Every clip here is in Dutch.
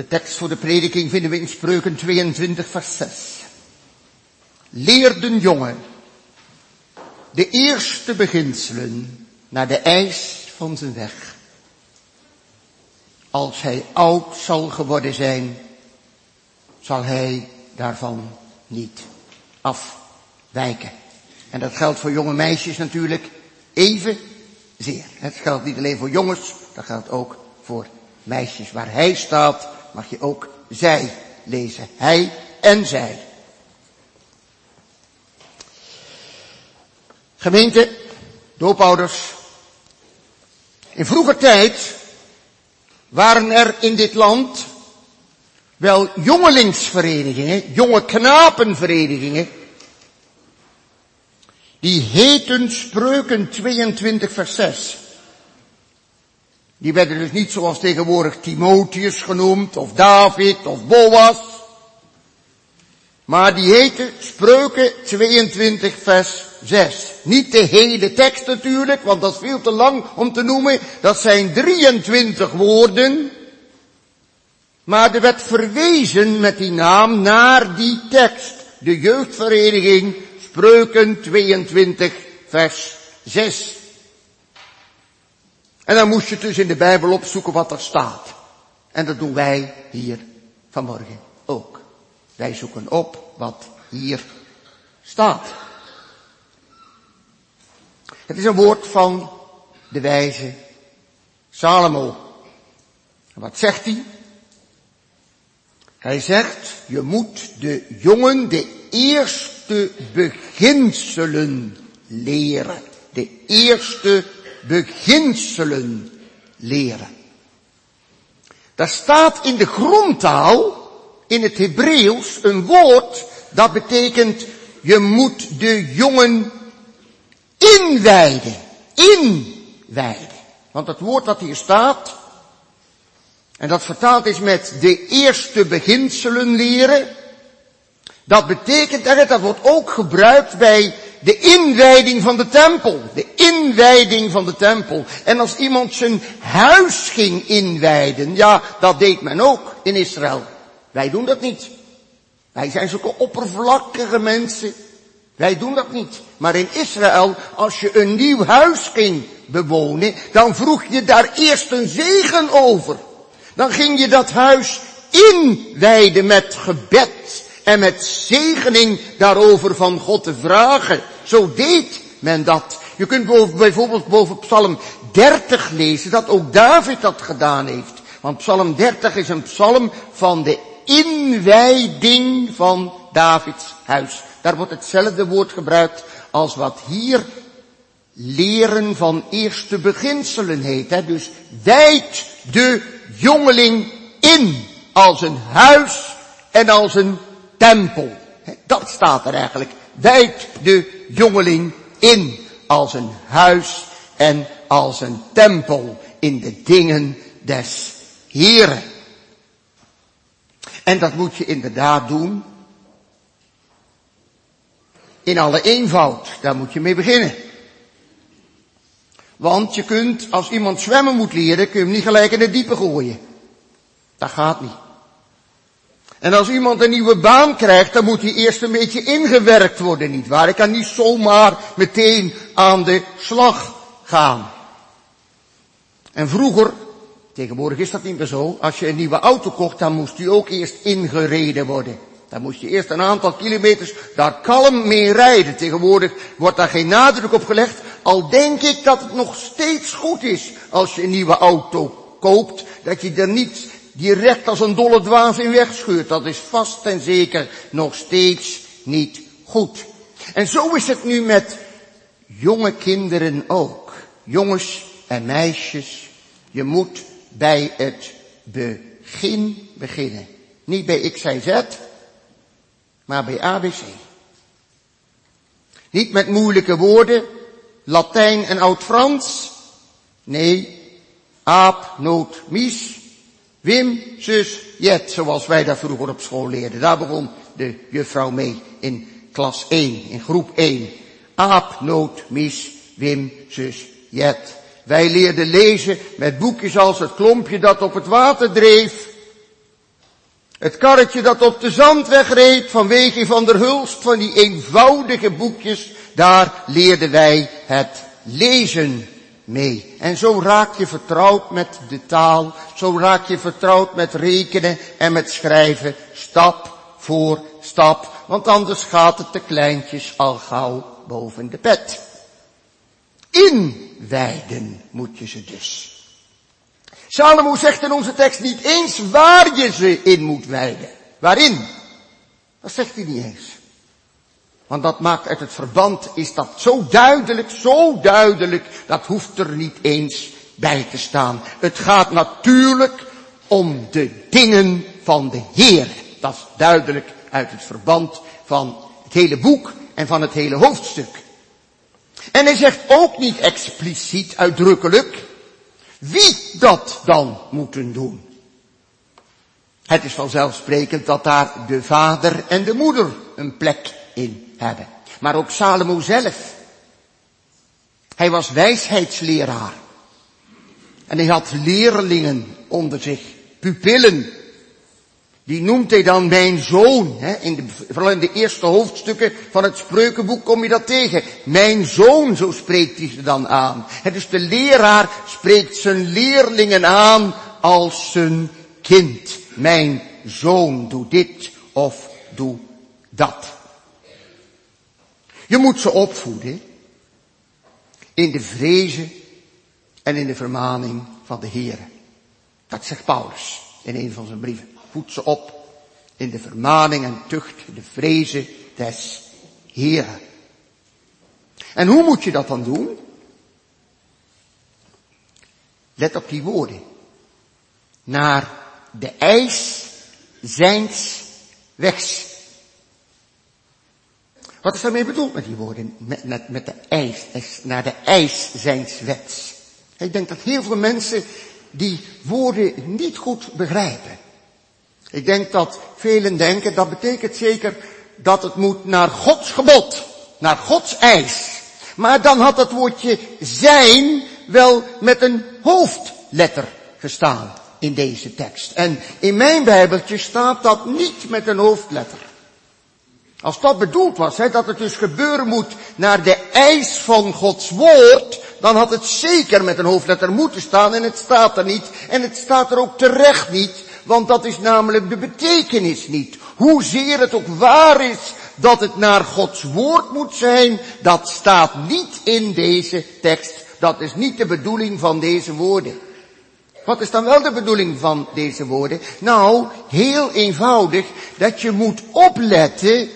De tekst voor de prediking vinden we in Spreuken 22 vers 6. Leer den jongen de eerste beginselen naar de eis van zijn weg. Als hij oud zal geworden zijn, zal hij daarvan niet afwijken. En dat geldt voor jonge meisjes natuurlijk even zeer. Het geldt niet alleen voor jongens, dat geldt ook voor meisjes. Waar hij staat, mag je ook zij lezen. Hij en zij. Gemeente, doopouders. In vroeger tijd waren er in dit land wel jongelingsverenigingen, jonge knapenverenigingen, die heten Spreuken 22 vers 6. Die werden dus niet zoals tegenwoordig Timotheus genoemd, of David, of Boas. Maar die heten Spreuken 22 vers 6. Niet de hele tekst natuurlijk, want dat is veel te lang om te noemen. Dat zijn 23 woorden. Maar er werd verwezen met die naam naar die tekst. De jeugdvereniging Spreuken 22 vers 6. En dan moest je dus in de Bijbel opzoeken wat er staat. En dat doen wij hier vanmorgen ook. Wij zoeken op wat hier staat. Het is een woord van de wijze Salomo. wat zegt hij? Hij zegt, je moet de jongen de eerste beginselen leren. De eerste beginselen leren. Daar staat in de grondtaal, in het Hebreeuws, een woord dat betekent, je moet de jongen inwijden. Inwijden. Want het woord dat hier staat, en dat vertaald is met de eerste beginselen leren, dat betekent dat dat wordt ook gebruikt bij de inwijding van de tempel. De inwijding van de tempel. En als iemand zijn huis ging inwijden, ja, dat deed men ook in Israël. Wij doen dat niet. Wij zijn zulke oppervlakkige mensen. Wij doen dat niet. Maar in Israël, als je een nieuw huis ging bewonen, dan vroeg je daar eerst een zegen over. Dan ging je dat huis inwijden met gebed en met zegening daarover van God te vragen. Zo deed men dat. Je kunt bijvoorbeeld boven Psalm 30 lezen dat ook David dat gedaan heeft. Want Psalm 30 is een psalm van de inwijding van Davids huis. Daar wordt hetzelfde woord gebruikt als wat hier leren van eerste beginselen heet. Hè? Dus wijd de jongeling in als een huis en als een tempel. Dat staat er eigenlijk. Wijd de jongeling in als een huis en als een tempel in de dingen des Heren. En dat moet je inderdaad doen in alle eenvoud. Daar moet je mee beginnen. Want je kunt, als iemand zwemmen moet leren, kun je hem niet gelijk in het diepe gooien. Dat gaat niet. En als iemand een nieuwe baan krijgt, dan moet hij eerst een beetje ingewerkt worden, niet waar? Ik kan niet zomaar meteen aan de slag gaan. En vroeger, tegenwoordig is dat niet meer zo, als je een nieuwe auto kocht, dan moest die ook eerst ingereden worden. Dan moest je eerst een aantal kilometers daar kalm mee rijden. Tegenwoordig wordt daar geen nadruk op gelegd, al denk ik dat het nog steeds goed is als je een nieuwe auto koopt, dat je er niet direct als een dolle dwaas in wegscheurt. Dat is vast en zeker nog steeds niet goed. En zo is het nu met jonge kinderen ook. Jongens en meisjes. Je moet bij het begin beginnen. Niet bij X, Y, Z, maar bij ABC. Niet met moeilijke woorden, Latijn en Oud-Frans. Nee, aap, noot, mies, Wim, zus, jet, zoals wij dat vroeger op school leerden. Daar begon de juffrouw mee in klas 1, in groep 1. Aap, mies, Wim, zus, jet. Wij leerden lezen met boekjes als het klompje dat op het water dreef. Het karretje dat op de zandweg reed vanwege van der Hulst, van die eenvoudige boekjes, daar leerden wij het lezen mee. En zo raak je vertrouwd met de taal, zo raak je vertrouwd met rekenen en met schrijven, stap voor stap, want anders gaat het de kleintjes al gauw boven de pet. Inwijden moet je ze dus. Salomo zegt in onze tekst niet eens waar je ze in moet wijden. Waarin? Dat zegt hij niet eens. Want dat maakt uit het verband, is dat zo duidelijk, zo duidelijk, dat hoeft er niet eens bij te staan. Het gaat natuurlijk om de dingen van de Heer. Dat is duidelijk uit het verband van het hele boek en van het hele hoofdstuk. En hij zegt ook niet expliciet, uitdrukkelijk, wie dat dan moeten doen. Het is vanzelfsprekend dat daar de vader en de moeder een plek hebben. Maar ook Salomo zelf. Hij was wijsheidsleraar. En hij had leerlingen onder zich, pupillen. Die noemt hij dan mijn zoon. In de, vooral in de eerste hoofdstukken van het spreukenboek kom je dat tegen. Mijn zoon, zo spreekt hij ze dan aan. Dus de leraar spreekt zijn leerlingen aan als zijn kind. Mijn zoon, doe dit of doe dat. Je moet ze opvoeden in de vrezen en in de vermaning van de Heer. Dat zegt Paulus in een van zijn brieven. Voed ze op in de vermaning en tucht, de vrezen des Heeren. En hoe moet je dat dan doen? Let op die woorden. Naar de eis zijns wegs. Wat is daarmee bedoeld met die woorden? Met, met, de eis, naar de eis zijns wets. Ik denk dat heel veel mensen die woorden niet goed begrijpen. Ik denk dat velen denken, dat betekent zeker dat het moet naar Gods gebod, naar Gods eis. Maar dan had het woordje zijn wel met een hoofdletter gestaan in deze tekst. En in mijn Bijbeltje staat dat niet met een hoofdletter. Als dat bedoeld was, dat het dus gebeuren moet naar de eis van Gods woord, dan had het zeker met een hoofdletter moeten staan en het staat er niet. En het staat er ook terecht niet, want dat is namelijk de betekenis niet. Hoezeer het ook waar is dat het naar Gods woord moet zijn, dat staat niet in deze tekst. Dat is niet de bedoeling van deze woorden. Wat is dan wel de bedoeling van deze woorden? Nou, heel eenvoudig, dat je moet opletten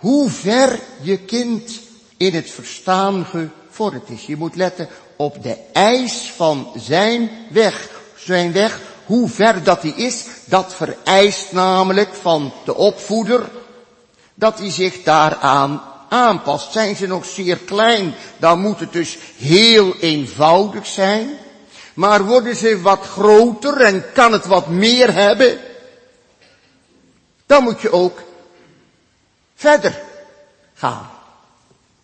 hoe ver je kind in het verstaan gevorderd is. Je moet letten op de eis van zijn weg. Zijn weg, hoe ver dat hij is, dat vereist namelijk van de opvoeder dat hij zich daaraan aanpast. Zijn ze nog zeer klein, dan moet het dus heel eenvoudig zijn. Maar worden ze wat groter en kan het wat meer hebben, dan moet je ook verder gaan.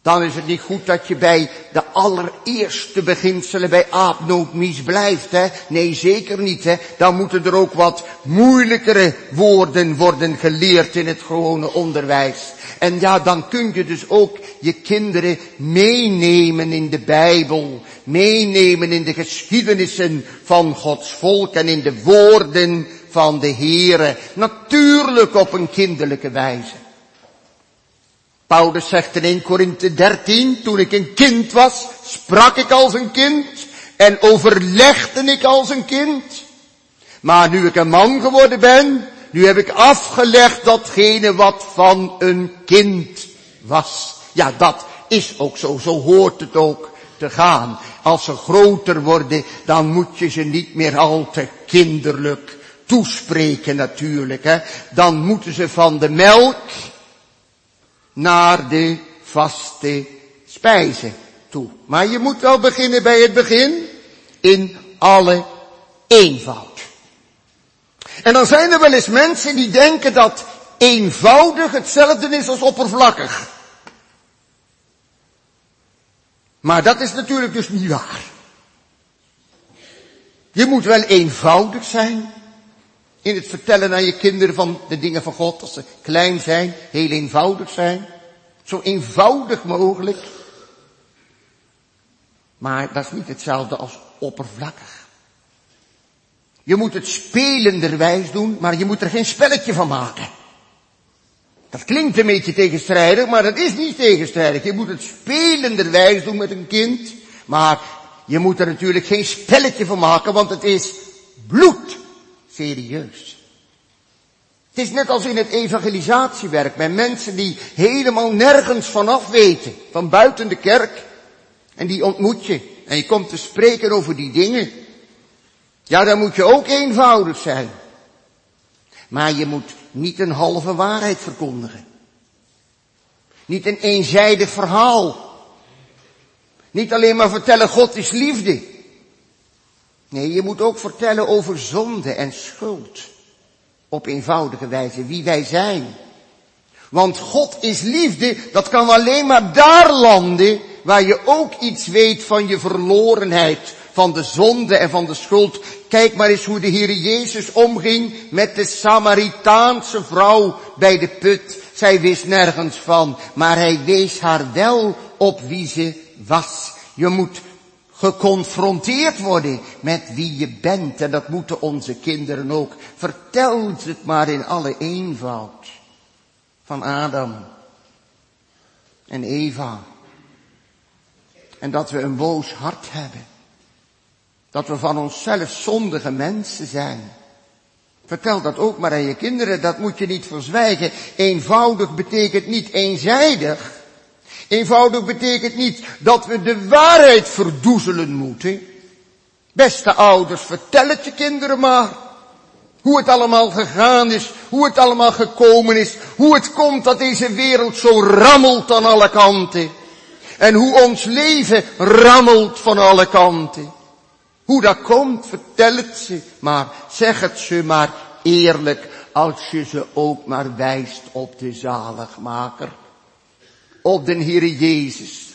Dan is het niet goed dat je bij de allereerste beginselen bij aapnootmies blijft, hè? Nee, zeker niet, hè? Dan moeten er ook wat moeilijkere woorden worden geleerd in het gewone onderwijs. En ja, dan kun je dus ook je kinderen meenemen in de Bijbel, meenemen in de geschiedenissen van Gods volk en in de woorden van de Heere. Natuurlijk op een kinderlijke wijze. Paulus zegt in 1 Korinthe 13, toen ik een kind was, sprak ik als een kind en overlegde ik als een kind. Maar nu ik een man geworden ben, nu heb ik afgelegd datgene wat van een kind was. Ja, dat is ook zo, zo hoort het ook te gaan. Als ze groter worden, dan moet je ze niet meer al te kinderlijk toespreken natuurlijk. Hè. Dan moeten ze van de melk naar de vaste spijzen toe. Maar je moet wel beginnen bij het begin in alle eenvoud. En dan zijn er wel eens mensen die denken dat eenvoudig hetzelfde is als oppervlakkig. Maar dat is natuurlijk dus niet waar. Je moet wel eenvoudig zijn In het vertellen aan je kinderen van de dingen van God, als ze klein zijn, heel eenvoudig zijn. Zo eenvoudig mogelijk. Maar dat is niet hetzelfde als oppervlakkig. Je moet het spelenderwijs doen, maar je moet er geen spelletje van maken. Dat klinkt een beetje tegenstrijdig, maar dat is niet tegenstrijdig. Je moet het spelenderwijs doen met een kind, maar je moet er natuurlijk geen spelletje van maken, want het is bloed serieus. Het is net als in het evangelisatiewerk bij mensen die helemaal nergens vanaf weten, van buiten de kerk. En die ontmoet je. En je komt te spreken over die dingen. Ja, dan moet je ook eenvoudig zijn. Maar je moet niet een halve waarheid verkondigen. Niet een eenzijdig verhaal. Niet alleen maar vertellen God is liefde. Nee, je moet ook vertellen over zonde en schuld. Op eenvoudige wijze wie wij zijn. Want God is liefde, dat kan alleen maar daar landen waar je ook iets weet van je verlorenheid, van de zonde en van de schuld. Kijk maar eens hoe de Heer Jezus omging met de Samaritaanse vrouw bij de put. Zij wist nergens van, maar hij wees haar wel op wie ze was. Je moet geconfronteerd worden met wie je bent. En dat moeten onze kinderen ook. Vertel het maar in alle eenvoud. Van Adam en Eva. En dat we een boos hart hebben. Dat we van onszelf zondige mensen zijn. Vertel dat ook maar aan je kinderen, dat moet je niet verzwijgen. Eenvoudig betekent niet eenzijdig. Eenvoudig betekent niet dat we de waarheid verdoezelen moeten. Beste ouders, vertel het je kinderen maar. Hoe het allemaal gegaan is, hoe het allemaal gekomen is, hoe het komt dat deze wereld zo rammelt aan alle kanten. En hoe ons leven rammelt van alle kanten. Hoe dat komt, vertel het ze maar. Zeg het ze maar eerlijk, als je ze ook maar wijst op de zaligmaker. Op de Heere Jezus.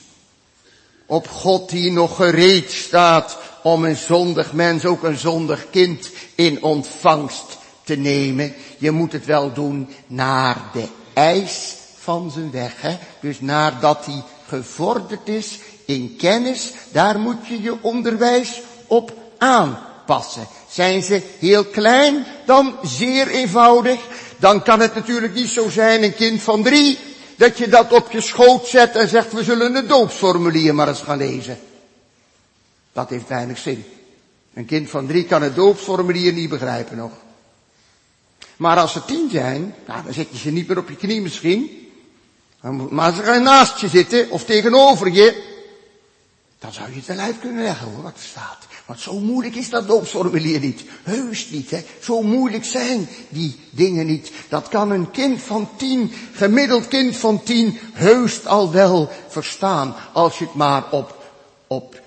Op God die nog gereed staat om een zondig mens, ook een zondig kind, in ontvangst te nemen. Je moet het wel doen naar de eis van zijn weg. Hè? Dus nadat hij gevorderd is in kennis, daar moet je je onderwijs op aanpassen. Zijn ze heel klein, dan zeer eenvoudig. Dan kan het natuurlijk niet zo zijn, een kind van drie, dat je dat op je schoot zet en zegt, we zullen een doopsformulier maar eens gaan lezen. Dat heeft weinig zin. Een kind van drie kan het doopsformulier niet begrijpen nog. Maar als ze tien zijn, nou, dan zet je ze niet meer op je knie misschien. Maar ze gaan naast je zitten of tegenover je. Dan zou je het wel kunnen leggen hoor, wat er staat. Want zo moeilijk is dat doopsformulier niet. Heus niet, hè. Zo moeilijk zijn die dingen niet. Dat kan een kind van tien, gemiddeld kind van tien, heus al wel verstaan. Als je het maar op, op,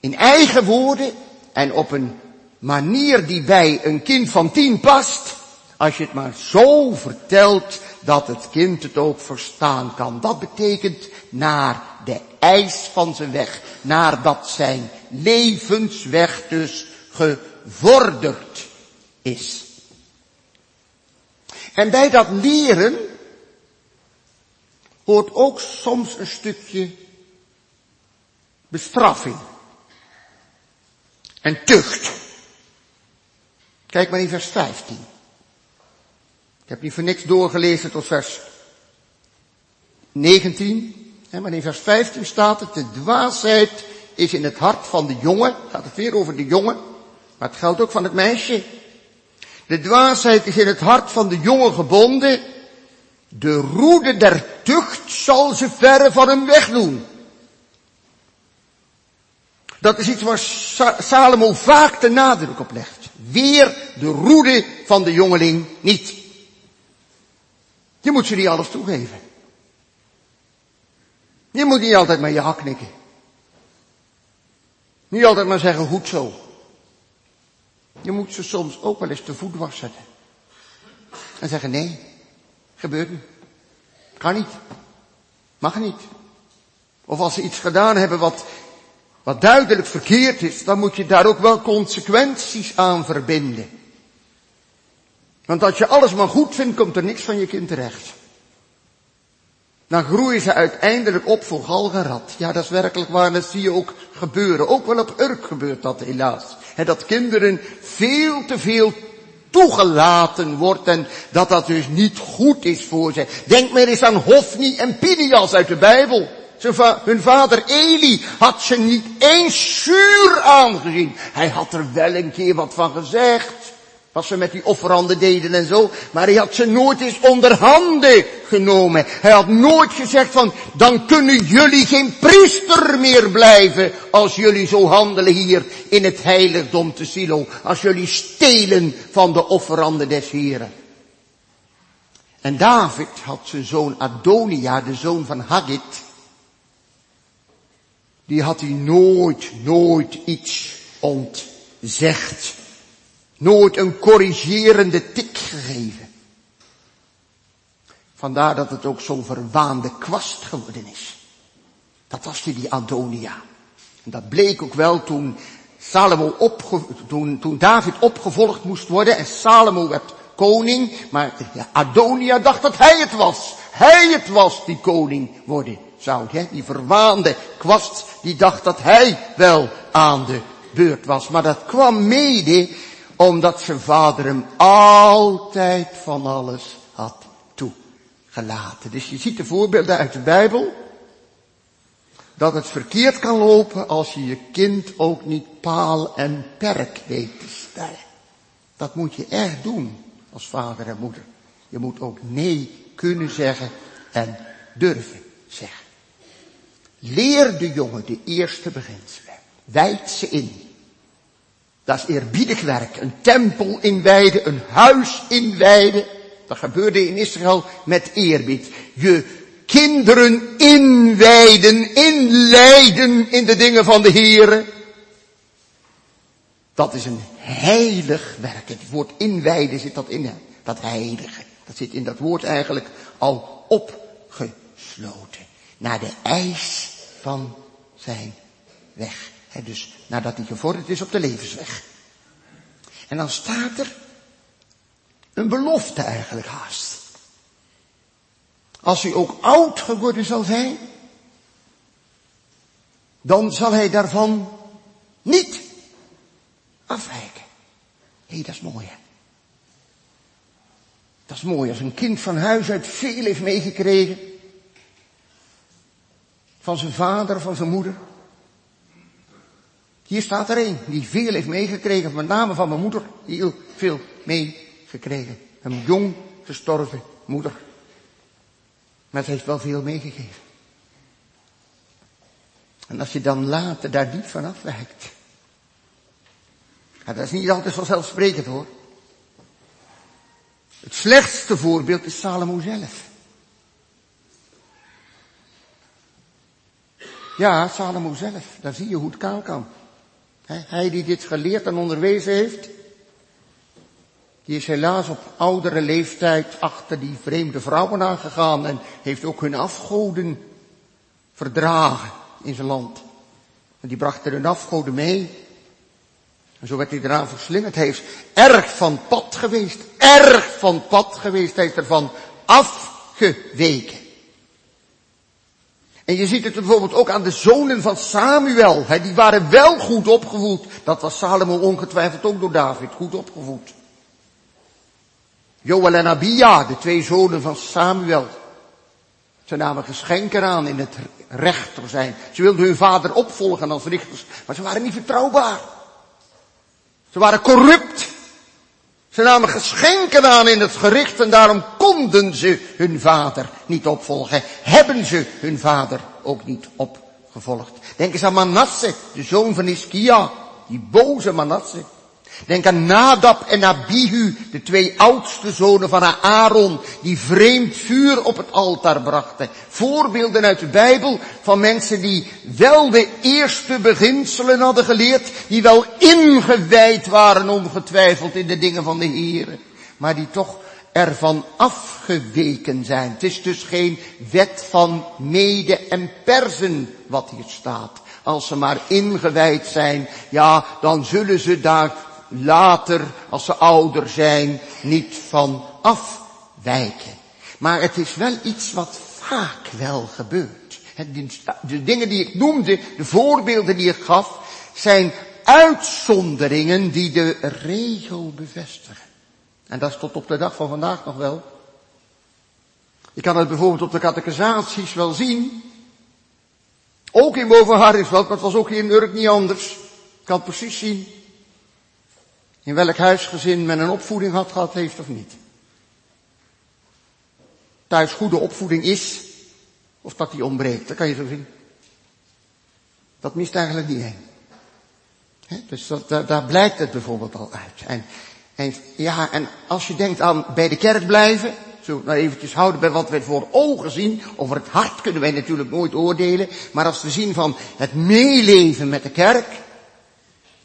in eigen woorden en op een manier die bij een kind van tien past. Als je het maar zo vertelt dat het kind het ook verstaan kan. Dat betekent naar de eis van zijn weg. Naar dat zijn levensweg dus gevorderd is. En bij dat leren hoort ook soms een stukje bestraffing. En tucht. Kijk maar in vers 15. Ik heb niet voor niks doorgelezen tot vers 19. Maar in vers 15 staat het, de dwaasheid is in het hart van de jongen. Gaat het weer over de jongen. Maar het geldt ook van het meisje. De dwaasheid is in het hart van de jongen gebonden. De roede der tucht zal ze verre van hem wegdoen. Dat is iets waar Salomo vaak de nadruk op legt. Weer de roede van de jongeling niet. Je moet ze niet alles toegeven. Je moet niet altijd maar ja knikken. Niet altijd maar zeggen goed zo. Je moet ze soms ook wel eens te voet waszetten. En zeggen nee, gebeurt niet. Kan niet. Mag niet. Of als ze iets gedaan hebben wat, wat duidelijk verkeerd is, dan moet je daar ook wel consequenties aan verbinden. Want als je alles maar goed vindt, komt er niks van je kind terecht. Dan groeien ze uiteindelijk op voor galgenrad. Ja, dat is werkelijk waar, dat zie je ook gebeuren. Ook wel op Urk gebeurt dat helaas. En dat kinderen veel te veel toegelaten wordt en dat dat dus niet goed is voor ze. Denk maar eens aan Hofni en Pinias uit de Bijbel. Hun vader Eli had ze niet eens zuur aangezien. Hij had er wel een keer wat van gezegd. Wat ze met die offeranden deden en zo. Maar hij had ze nooit eens onder handen genomen. Hij had nooit gezegd van, dan kunnen jullie geen priester meer blijven. Als jullie zo handelen hier in het heiligdom te Silo. Als jullie stelen van de offeranden des Heren. En David had zijn zoon Adonia, de zoon van Haggit. Die had hij nooit, nooit iets ontzegd Nooit een corrigerende tik gegeven. Vandaar dat het ook zo'n verwaande kwast geworden is. Dat was die, die Adonia. En dat bleek ook wel toen Salomo opge, toen, David opgevolgd moest worden en Salomo werd koning, maar Adonia dacht dat hij het was. Hij het was die koning worden zou. Hè? Die verwaande kwast, die dacht dat hij wel aan de beurt was. Maar dat kwam mede omdat zijn vader hem altijd van alles had toegelaten. Dus je ziet de voorbeelden uit de Bijbel. Dat het verkeerd kan lopen als je je kind ook niet paal en perk weet te stellen. Dat moet je echt doen als vader en moeder. Je moet ook nee kunnen zeggen en durven zeggen. Leer de jongen de eerste beginselen. Wijd ze in. Dat is eerbiedig werk. Een tempel inwijden, een huis inwijden. Dat gebeurde in Israël met eerbied. Je kinderen inwijden, inleiden in de dingen van de Here. Dat is een heilig werk. Het woord inwijden zit dat in, dat heilige. Dat zit in dat woord eigenlijk al opgesloten. Naar de eis van zijn weg. He, dus nadat hij gevorderd is op de levensweg. En dan staat er een belofte eigenlijk haast. Als hij ook oud geworden zal zijn, dan zal hij daarvan niet afwijken. Hé, hey, dat is mooi hè. Dat is mooi als een kind van huis uit veel heeft meegekregen. Van zijn vader, van zijn moeder. Hier staat er een die veel heeft meegekregen, met name van mijn moeder, heel veel meegekregen. Een jong gestorven moeder. Maar ze heeft wel veel meegegeven. En als je dan later daar niet van afwijkt. Dat is niet altijd vanzelfsprekend hoor. Het slechtste voorbeeld is Salomo zelf. Ja, Salomo zelf. Daar zie je hoe het kaal kan. Hij die dit geleerd en onderwezen heeft, die is helaas op oudere leeftijd achter die vreemde vrouwen aangegaan en heeft ook hun afgoden verdragen in zijn land. En die brachten hun afgoden mee. En zo werd hij eraan verslingerd. Hij is erg van pad geweest. Erg van pad geweest. Hij is ervan afgeweken. En je ziet het bijvoorbeeld ook aan de zonen van Samuel. die waren wel goed opgevoed. Dat was Salomo ongetwijfeld ook door David goed opgevoed. Joel en Abia, de twee zonen van Samuel. Ze namen geschenken aan in het rechter zijn. Ze wilden hun vader opvolgen als richters, maar ze waren niet vertrouwbaar. Ze waren corrupt. Ze namen geschenken aan in het gericht en daarom konden ze hun vader niet opvolgen. Hebben ze hun vader ook niet opgevolgd. Denk eens aan Manasse, de zoon van Iskia. Die boze Manasse. Denk aan Nadab en Abihu, de twee oudste zonen van Aaron, die vreemd vuur op het altaar brachten. Voorbeelden uit de Bijbel van mensen die wel de eerste beginselen hadden geleerd, die wel ingewijd waren ongetwijfeld in de dingen van de Heer, maar die toch ervan afgeweken zijn. Het is dus geen wet van mede en persen wat hier staat. Als ze maar ingewijd zijn, ja, dan zullen ze daar later, als ze ouder zijn, niet van afwijken. Maar het is wel iets wat vaak wel gebeurt. De dingen die ik noemde, de voorbeelden die ik gaf, zijn uitzonderingen die de regel bevestigen. En dat is tot op de dag van vandaag nog wel. Je kan het bijvoorbeeld op de catechisaties wel zien. Ook in Bovenhardingsveld, maar het was ook hier in Urk niet anders. Ik kan het precies zien. In welk huisgezin men een opvoeding had gehad heeft of niet. Thuis goede opvoeding is, of dat die ontbreekt, dat kan je zo zien. Dat mist eigenlijk niet heen. dus dat, daar, blijkt het bijvoorbeeld al uit. En, en, ja, en als je denkt aan bij de kerk blijven, zo nou eventjes houden bij wat we voor ogen zien, over het hart kunnen wij natuurlijk nooit oordelen, maar als we zien van het meeleven met de kerk,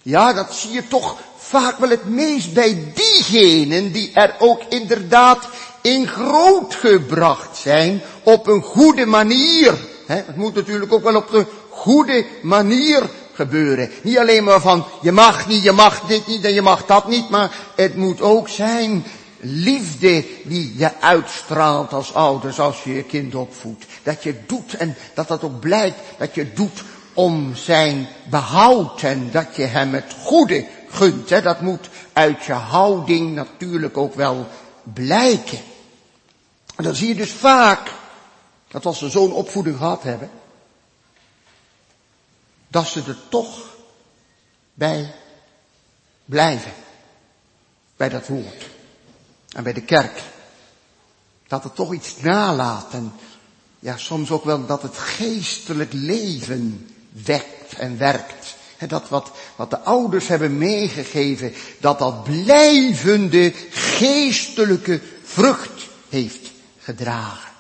ja, dat zie je toch vaak wel het meest bij diegenen die er ook inderdaad in groot gebracht zijn op een goede manier. het moet natuurlijk ook wel op de goede manier gebeuren. Niet alleen maar van je mag niet, je mag dit niet en je mag dat niet, maar het moet ook zijn liefde die je uitstraalt als ouders als je je kind opvoedt. Dat je doet en dat dat ook blijkt dat je doet om zijn behoud en dat je hem het goede gunt. Hè. Dat moet uit je houding natuurlijk ook wel blijken. En dan zie je dus vaak dat als ze zo'n opvoeding gehad hebben, dat ze er toch bij blijven. Bij dat woord. En bij de kerk. Dat het toch iets nalaat en ja, soms ook wel dat het geestelijk leven wekt en werkt. Dat wat, wat de ouders hebben meegegeven, dat dat blijvende geestelijke vrucht heeft gedragen.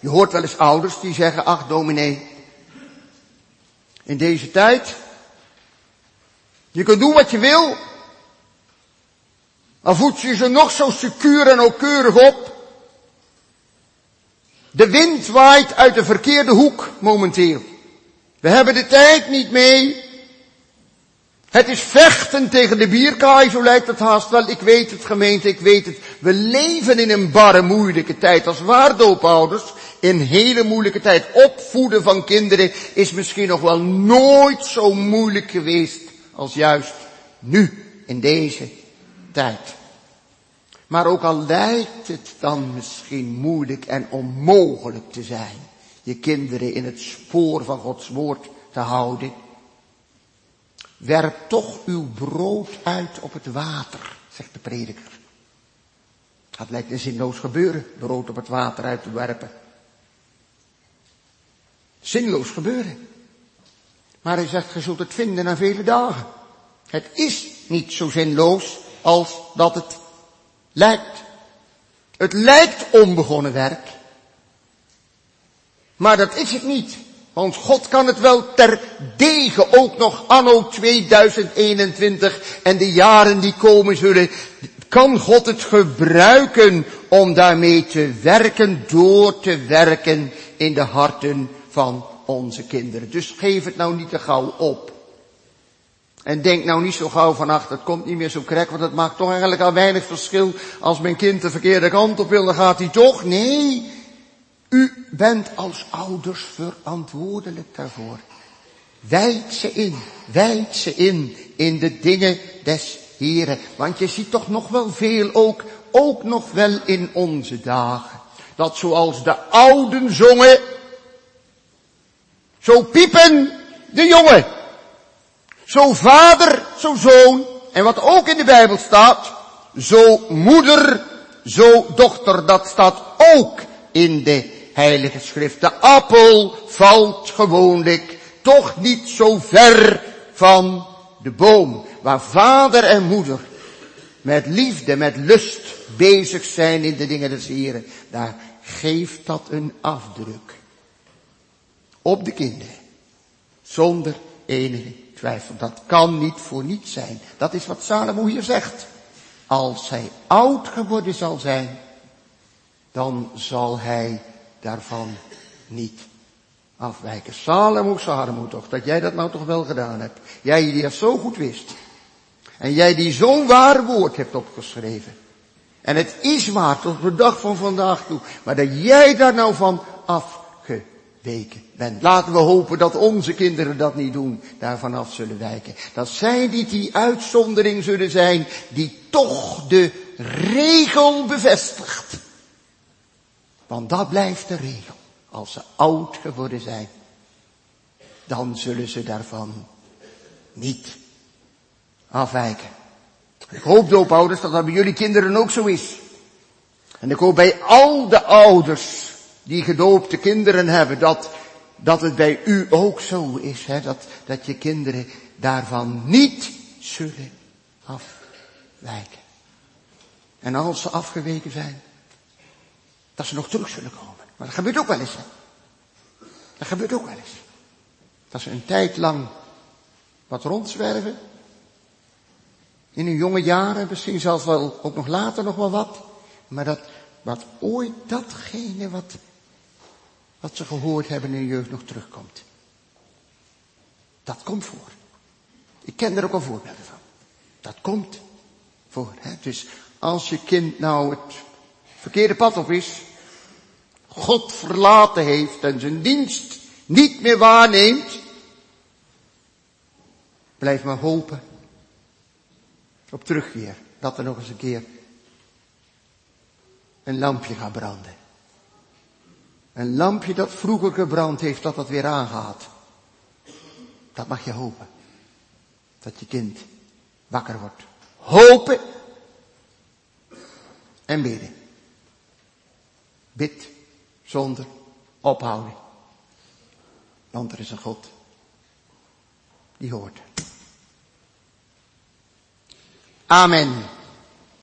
Je hoort wel eens ouders die zeggen, ach dominee, in deze tijd, je kunt doen wat je wil, al voed je ze nog zo secuur en nauwkeurig op. De wind waait uit de verkeerde hoek momenteel. We hebben de tijd niet mee. Het is vechten tegen de bierkaai, zo lijkt het haast wel. Ik weet het gemeente, ik weet het. We leven in een barre moeilijke tijd als waardoopouders. In hele moeilijke tijd. Opvoeden van kinderen is misschien nog wel nooit zo moeilijk geweest als juist nu, in deze tijd. Maar ook al lijkt het dan misschien moeilijk en onmogelijk te zijn, je kinderen in het spoor van Gods woord te houden, werp toch uw brood uit op het water, zegt de prediker. Dat lijkt een zinloos gebeuren, brood op het water uit te werpen. Zinloos gebeuren. Maar hij zegt, je zult het vinden na vele dagen. Het is niet zo zinloos als dat het lijkt. Het lijkt onbegonnen werk. Maar dat is het niet. Want God kan het wel ter degen ook nog anno 2021 en de jaren die komen zullen, kan God het gebruiken om daarmee te werken, door te werken in de harten van onze kinderen. Dus geef het nou niet te gauw op. En denk nou niet zo gauw van, ach, dat komt niet meer zo krek, want het maakt toch eigenlijk al weinig verschil. Als mijn kind de verkeerde kant op wil, dan gaat hij toch. Nee, u bent als ouders verantwoordelijk daarvoor. Wijd ze in, wijd ze in, in de dingen des Heren. Want je ziet toch nog wel veel ook, ook nog wel in onze dagen. Dat zoals de ouden zongen, zo piepen de jongen. Zo vader, zo zoon. En wat ook in de Bijbel staat, zo moeder, zo dochter. Dat staat ook in de Heilige Schrift. De appel valt gewoonlijk toch niet zo ver van de boom. Waar vader en moeder met liefde, met lust bezig zijn in de dingen des Heren. Daar geeft dat een afdruk. Op de kinderen. Zonder enige twijfel. Dat kan niet voor niets zijn. Dat is wat Salomo hier zegt. Als hij oud geworden zal zijn, dan zal hij daarvan niet afwijken. Salomo, Salomo toch, dat jij dat nou toch wel gedaan hebt. Jij die dat zo goed wist. En jij die zo'n waar woord hebt opgeschreven. En het is waar tot de dag van vandaag toe. Maar dat jij daar nou van afgeweken bent. Laten we hopen dat onze kinderen dat niet doen. Daarvan af zullen wijken. Dat zij niet die uitzondering zullen zijn. Die toch de regel bevestigt. Want dat blijft de regel. Als ze oud geworden zijn. Dan zullen ze daarvan niet afwijken. Ik hoop, doopouders, dat dat bij jullie kinderen ook zo is. En ik hoop bij al de ouders die gedoopte kinderen hebben, dat, dat het bij u ook zo is, hè, dat, dat je kinderen daarvan niet zullen afwijken. En als ze afgeweken zijn, dat ze nog terug zullen komen. Maar dat gebeurt ook wel eens. Hè? Dat gebeurt ook wel eens. Dat ze een tijd lang wat rondzwerven. In hun jonge jaren, misschien zelfs wel ook nog later nog wel wat. Maar dat, wat ooit datgene wat, wat ze gehoord hebben in de jeugd nog terugkomt. Dat komt voor. Ik ken er ook al voorbeelden van. Dat komt voor. Hè? Dus als je kind nou het verkeerde pad op is, God verlaten heeft en zijn dienst niet meer waarneemt, blijf maar hopen op terugkeer. Dat er nog eens een keer een lampje gaat branden. Een lampje dat vroeger gebrand heeft, dat dat weer aangaat. Dat mag je hopen. Dat je kind wakker wordt. Hopen en bidden. Bid zonder ophouding. Want er is een God die hoort. Amen.